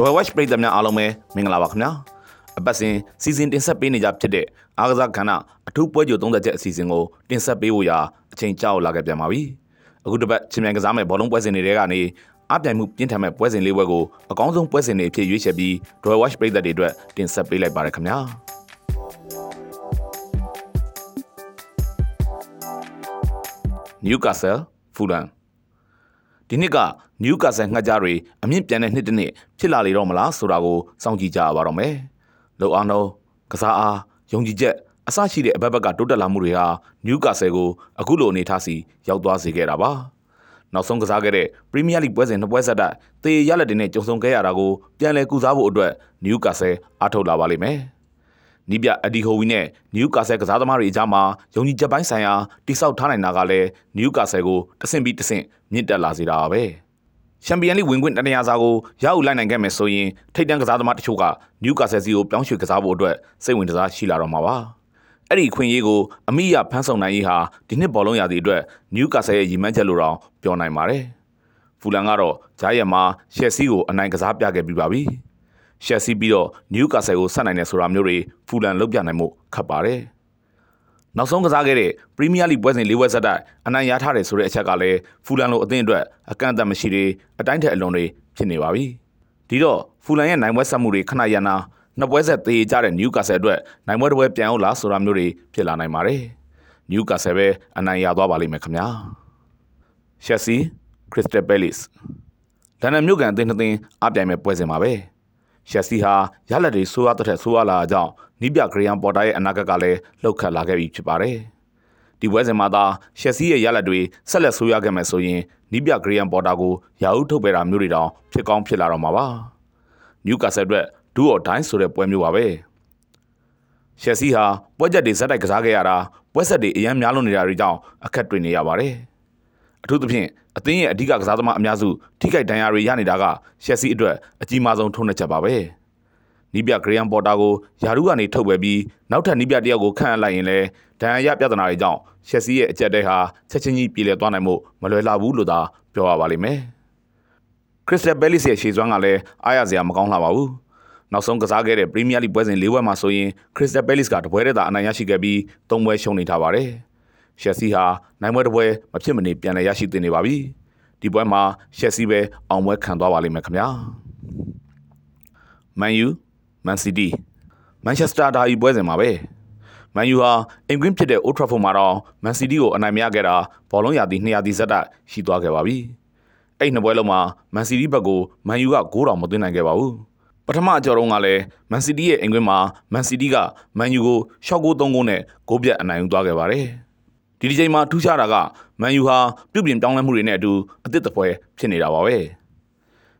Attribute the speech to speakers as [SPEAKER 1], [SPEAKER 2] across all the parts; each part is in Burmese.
[SPEAKER 1] Dwell Watch ပရိသတ်များအားလုံးပဲမင်္ဂလာပါခင်ဗျာအပတ်စဉ်စီစဉ်တင်ဆက်ပေးနေကြဖြစ်တဲ့အားကစားကဏ္ဍအထူးပွဲကြို30ချက်အစီအစဉ်ကိုတင်ဆက်ပေးဖို့ရာအချိန်ကြာလာခဲ့ပြန်ပါပြီအခုတစ်ပတ်ချင်းမြန်ကစားမဲ့ဘောလုံးပွဲစဉ်တွေကနေအပြိုင်မှုပြင်းထန်မဲ့ပွဲစဉ်လေးပွဲကိုအကောင်းဆုံးပွဲစဉ်တွေဖြစ်ရွေးချယ်ပြီး Dwell Watch ပရိသတ်တွေအတွက်တင်ဆက်ပေးလိုက်ပါရခင်ဗျာ Newcastle Fulham ဒီနှစ်က Newcastle ငှက်ကြားတွေအမြင့်ပြန်တဲ့နှစ်တစ်နှစ်ဖြစ်လာလေတော့မလားဆိုတာကိုစောင့်ကြည့်ကြရပါတော့မယ်။လောအားနှုံးကစားအားယုံကြည်ချက်အစရှိတဲ့အဘက်ဘက်ကတိုးတက်လာမှုတွေဟာ Newcastle ကိုအခုလိုအနေထားစီရောက်သွားစေခဲ့တာပါ။နောက်ဆုံးကစားခဲ့တဲ့ Premier League ပွဲစဉ်နှစ်ပွဲဆက်တိုက်သေရလက်တွေနဲ့ကြုံဆုံခဲ့ရတာကိုပြန်လည်ကုစားဖို့အတွက် Newcastle အားထုတ်လာပါလိမ့်မယ်။ နီးပြအဒီဟိုဝီနဲ့နယူကာဆယ်ကစားသမားတွေအကြားမှာယုံကြည်ချက်ပိုင်းဆိုင်ရာတိစောက်ထားနိုင်တာကလည်းနယူကာဆယ်ကိုတဆင့်ပြီးတဆင့်မြင့်တက်လာစေတာပါပဲချန်ပီယံလိဝင်ခွင့်တနေရာစာကိုရအောင်လိုက်နိုင်ခဲ့မယ်ဆိုရင်ထိပ်တန်းကစားသမားတချို့ကနယူကာဆယ်စီကိုပြောင်းရွှေ့ကစားဖို့အတွက်စိတ်ဝင်စားရှိလာတော့မှာပါအဲ့ဒီခွင့်ရေးကိုအမိရဖန်းဆောင်နိုင်ရေးဟာဒီနှစ်ဘောလုံးရာသီအတွက်နယူကာဆယ်ရဲ့ရည်မှန်းချက်လို့တောင်ပြောနိုင်ပါတယ်ဖူလန်ကတော့ဂျားရက်မှာရှက်စီကိုအနိုင်ကစားပြခဲ့ပြီးပါပြီ။ ရှက်စီပြီးတော့နယူကာဆယ်ကိုဆက်နိုင်တယ်ဆိုတာမျိုးတွေဖူလန်လုပ်ပြနိုင်မှုခက်ပါတယ်။နောက်ဆုံးကစားခဲ့တဲ့ပရီးမီးယားလိပွဲစဉ်၄ပွဲဆက်တိုက်အနိုင်ရထားတယ်ဆိုတဲ့အချက်ကလည်းဖူလန်လိုအသင်းအတွက်အကန့်အသတ်မရှိတဲ့အတိုင်းထက်အလွန်တွေဖြစ်နေပါပြီ။ဒီတော့ဖူလန်ရဲ့နိုင်ပွဲဆက်မှုတွေခဏရနာနှစ်ပွဲဆက်သေးကြတဲ့နယူကာဆယ်အတွက်နိုင်ပွဲတစ်ပွဲပြန်အောင်လားဆိုတာမျိုးတွေဖြစ်လာနိုင်ပါတယ်။နယူကာဆယ်ပဲအနိုင်ရသွားပါလိမ့်မယ်ခင်ဗျာ။ရှက်စီခရစ္စတယ်ပဲလစ်လန်ဒန်မြို့ကန်အသင်းနှစ်သင်းအပြိုင်မဲ့ပွဲစဉ်ပါပဲ။ ရှက်စီဟာရလက်တွေဆိုးရတဲ့ထက်ဆိုးရလာကြောင်းနီးပြဂရီယန်ပေါ်တာရဲ့အနာဂတ်ကလည်းလှုပ်ခတ်လာခဲ့ပြီဖြစ်ပါတယ်။ဒီပွဲစဉ်မှာသာရှက်စီရဲ့ရလက်တွေဆက်လက်ဆိုးရခဲ့မယ်ဆိုရင်နီးပြဂရီယန်ပေါ်တာကိုရာဟုထုတ်ပေတာမျိုးတွေတောင်ဖြစ်ကောင်းဖြစ်လာတော့မှာပါ။နျူကာဆယ်အတွက်ဒူအော်ဒိုင်းဆိုတဲ့ပွဲမျိုးပါပဲ။ရှက်စီဟာပွဲချက်တွေဇက်တိုက်ကစားခဲ့ရတာပွဲဆက်တွေအရန်များလွန်နေတာတွေကြောင့်အခက်တွေ့နေရပါတယ်။အထူးသဖြင့် အသင်းရဲ့အဓိကကစားသမားအများစုထိခိုက်ဒဏ်ရာတွေရနေတာကရှက်စီအတွက်အကြီးမားဆုံးထုံးနှက်ချက်ပါပဲနီးပြဂရီယန်ပေါ်တာကိုယာရုကနေထုတ်ပယ်ပြီးနောက်ထပ်နီးပြတယောက်ကိုခန့်အပ်လိုက်ရင်လည်းဒဏ်ရာရပြဿနာတွေကြောင့်ရှက်စီရဲ့အကြက်တဲဟာချက်ချင်းကြီးပြေလည်သွားနိုင်မှုမလွယ်လှဘူးလို့သာပြောရပါလိမ့်မယ်ခရစ္စတယ်ဘဲလစ်ရဲ့ရှေ့စွမ်းကလည်းအားရစရာမကောင်းလှပါဘူးနောက်ဆုံးကစားခဲ့တဲ့ပရီးမီးယားလိပွဲစဉ်၄ပွဲမှာဆိုရင်ခရစ္စတယ်ဘဲလစ်ကတပွဲတည်းသာအနိုင်ရရှိခဲ့ပြီး၃ပွဲရှုံးနေထားပါတယ်။ ရှက်စီဟာနိုင်ပွဲတစ်ပွဲမဖြစ်မနေပြန်လည်ရရှိသင့်နေပါပြီဒီပွဲမှာရှက်စီပဲအောင်ပွဲခံသွားပါလိမ့်မယ်ခင်ဗျာမန်ယူမန်စီးတီးမန်ချက်စတာဒါဤပွဲစဉ်မှာပဲမန်ယူဟာအင်ကွင်းဖြစ်တဲ့အိုထရာဖို့မှာတော့မန်စီးတီးကိုအနိုင်မရခဲ့တာဘောလုံးရာသီ200တီဇက်တိုက်ရှိသွားခဲ့ပါပြီအဲ့နှစ်ပွဲလုံးမှာမန်စီးတီးဘက်ကိုမန်ယူကဂိုးတော်မသွင်းနိုင်ခဲ့ပါဘူးပထမအကြော်တုန်းကလည်းမန်စီးတီးရဲ့အင်ကွင်းမှာမန်စီးတီးကမန်ယူကိုရှော့ဂိုး3ဂိုးနဲ့ဂိုးပြတ်အနိုင်ယူသွားခဲ့ပါတယ် ဒီဒီချိန်မှာထူးခြားတာကမန်ယူဟာပြုတ်ပြင်ပြောင်းလဲမှုတွေနဲ့အတူအသစ်တပွဲဖြစ်နေတာပါပဲ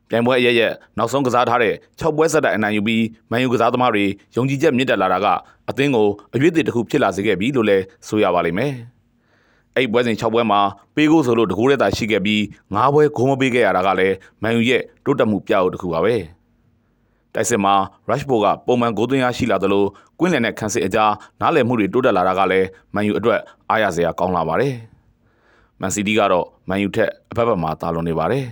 [SPEAKER 1] ပြိုင်ပွဲအရရက်နောက်ဆုံးကစားထားတဲ့6ပွဲဆက်တိုက်အနိုင်ယူပြီးမန်ယူကစားသမားတွေယုံကြည်ချက်မြင့်တက်လာတာကအသင်းကိုအရွေးအသစ်တစ်ခုဖြစ်လာစေခဲ့ပြီလို့လည်းဆိုရပါလိမ့်မယ်အဲ့ပွဲစဉ်6ပွဲမှာပေးကိုဆိုလို့တကူရဲတာရှိခဲ့ပြီး9ပွဲဂိုးမပေးခဲ့ရတာကလည်းမန်ယူရဲ့တိုးတက်မှုပြအုပ်တစ်ခုပါပဲ။ တိုက်စစ်မှာ Rashford ကပုံမှန်ဂိုးသွင်းရရှိလာသလိုကွင်းလယ်နဲ့ခန်းစစ်အကြားနားလည်မှုတွေတိုးတက်လာတာကလည်းမန်ယူအတွက်အားရစရာကောင်းလာပါတယ်။မန်စီးတီးကတော့မန်ယူထက်အဖက်ဖက်မှာတာလွန်နေပါတယ်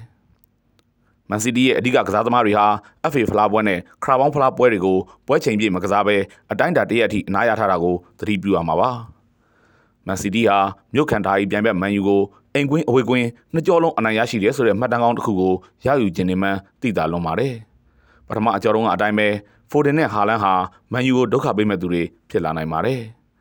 [SPEAKER 1] ။မန်စီးတီးရဲ့အဓိကကစားသမားတွေဟာ FA ဖလားပွဲနဲ့ခရာဘောင်းဖလားပွဲတွေကိုပွဲချိန်ပြည့်မကစားဘဲအတိုင်းတာတရက်အထိအနားရထားတာကိုသတိပြုရမှာပါ။မန်စီးတီးဟာမြို့ခံသားကြီးပြန် bet မန်ယူကိုအိမ်ကွင်းအဝေးကွင်းနှစ်ကြောလုံးအနိုင်ရရှိတယ်ဆိုတဲ့မှတ်တမ်းကောင်းတစ်ခုကိုရယူခြင်းနေမှန်းသိတာလွန်ပါတယ်။ ပထမအကြောတုံးကအတိုင်းပဲဖိုဒင်နဲ့ဟာလန်ဟာမန်ယူကိုဒုက္ခပေးမဲ့သူတွေဖြစ်လာနိုင်ပါတယ်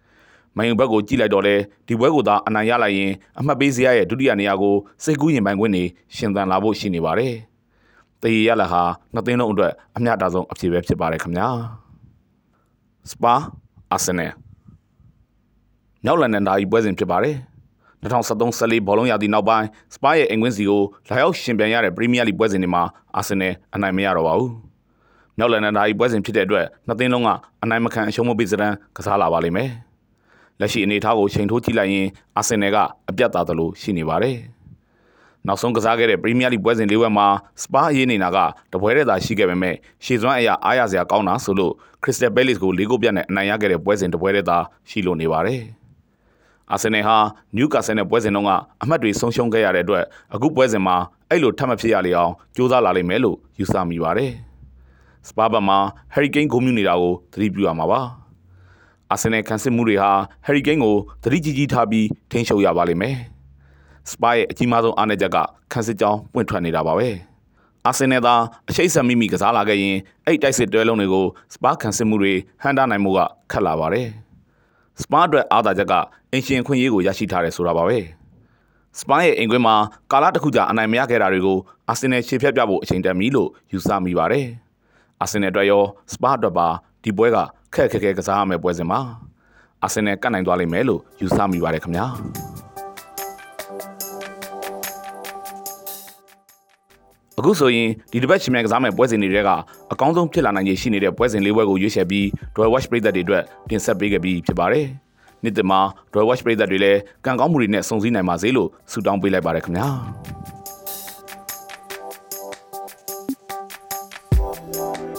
[SPEAKER 1] ။မန်ယူဘက်ကိုကြည့်လိုက်တော့လေဒီပွဲကိုသာအနိုင်ရလိုက်ရင်အမှတ်ပေးစရာရဲ့ဒုတိယနေရာကိုစိတ်ကူးရင်ပိုင်ခွင့်နေရှင်သန်လာဖို့ရှိနေပါတယ်။တရေရလာဟာနှစ်သင်းလုံးအတွက်အမျှတာဆုံးအဖြစ်ပဲဖြစ်ပါတယ်ခင်ဗျာ။စပါအာဆင်နယ်နောက်လန်ဒန်ဒါကြီးပွဲစဉ်ဖြစ်ပါတယ်။2013-14ဘောလုံးရာသီနောက်ပိုင်းစပါရဲ့အင်ကွင်းစီကိုလာရောက်ရှင်ပြန်ရတဲ့ပရီးမီးယားလိပွဲစဉ်တွေမှာအာဆင်နယ်အနိုင်မရတော့ပါဘူး။ မြောက်လန်ဒန်ဒါကြီးပွဲစဉ်ဖြစ်တဲ့အတွက်နှစ်သင်းလုံးကအနိုင်မခံအရှုံးမပေးစရန်ကစားလာပါလိမ့်မယ်။လက်ရှိအနေအထားကိုချိန်ထိုးကြည့်လိုက်ရင်အာဆင်နယ်ကအပြတ်သားသလိုရှိနေပါတယ်။နောက်ဆုံးကစားခဲ့တဲ့ပရီးမီးယားလိပွဲစဉ်လေးပွဲမှာစပါးရေးနေတာကတပွဲတည်းသာရှိခဲ့ပေမဲ့ရှေ့စွမ်းအရာအားရစရာကောင်းတာဆိုလို့ခရစ္စတယ်ပဲလစ်ကိုလေးကိုပြတ်နဲ့အနိုင်ရခဲ့တဲ့ပွဲစဉ်တပွဲတည်းသာရှိလို့နေပါတယ်။အာဆင်နယ်ဟာနျူကာဆယ်နဲ့ပွဲစဉ်တုန်းကအမှတ်တွေဆုံးရှုံးခဲ့ရတဲ့အတွက်အခုပွဲစဉ်မှာအဲ့လိုထပ်မဖြစ်ရလေအောင်ကြိုးစားလာလိမ့်မယ်လို့ယူဆမိပါတယ်။ စပါဘတ်မှာဟယ်ရီကိန်းဂိုးမြူနေတာကိုသတိပြုရမှာပါအာဆင်နယ်ခံစစ်မှုတွေဟာဟယ်ရီကိန်းကိုသတိကြီးကြီးထားပြီးထိန်းချုပ်ရပါလိမ့်မယ်စပါရဲ့အကြီးမားဆုံးအားနည်းချက်ကခံစစ်ကြောင်းပွင့်ထွက်နေတာပါပဲအာဆင်နယ်သာအရှိတ်ဆက်မိမိကစားလာခဲ့ရင်အဲ့တိုက်စစ်တွဲလုံးတွေကိုစပါခံစစ်မှုတွေဟန်တာနိုင်မှုကခက်လာပါတယ်စပါအတွက်အားသာချက်ကအင်ရှင်ခွင့်ရေးကိုရရှိထားတယ်ဆိုတာပါပဲစပိုင်းရဲ့အိမ်ကွင်းမှာကာလာတစ်ခုကြာအနိုင်မရခဲ့တာတွေကိုအာဆင်နယ်ရှေ့ဖြတ်ပြဖို့အချိန်တန်ပြီလို့ယူဆမိပါတယ် အာဆင်နယ်အတွက်ရောစပါအတွက်ပါဒီပွဲကခက်ခက်ခဲကစားရမယ့်ပွဲစဉ်ပါအာဆင်နယ်ကတ်နိုင်သွားလိမ့်မယ်လို့ယူဆမိပါတယ်ခင်ဗျာအခုဆိုရင်ဒီတစ်ပတ်ချီမန်ကစားမယ့်ပွဲစဉ်တွေထဲကအကောင်းဆုံးဖြစ်လာနိုင်ခြေရှိနေတဲ့ပွဲစဉ်လေးပွဲကိုရွေးချယ်ပြီး Royal Watch ပြည်သက်တွေအတွက်တင်ဆက်ပေးခဲ့ပြီးဖြစ်ပါတယ်။နေ့တမှာ Royal Watch ပြည်သက်တွေလည်းကံကောင်းမှုတွေနဲ့စုံစည်းနိုင်ပါစေလို့ဆုတောင်းပေးလိုက်ပါတယ်ခင်ဗျာ။ thank you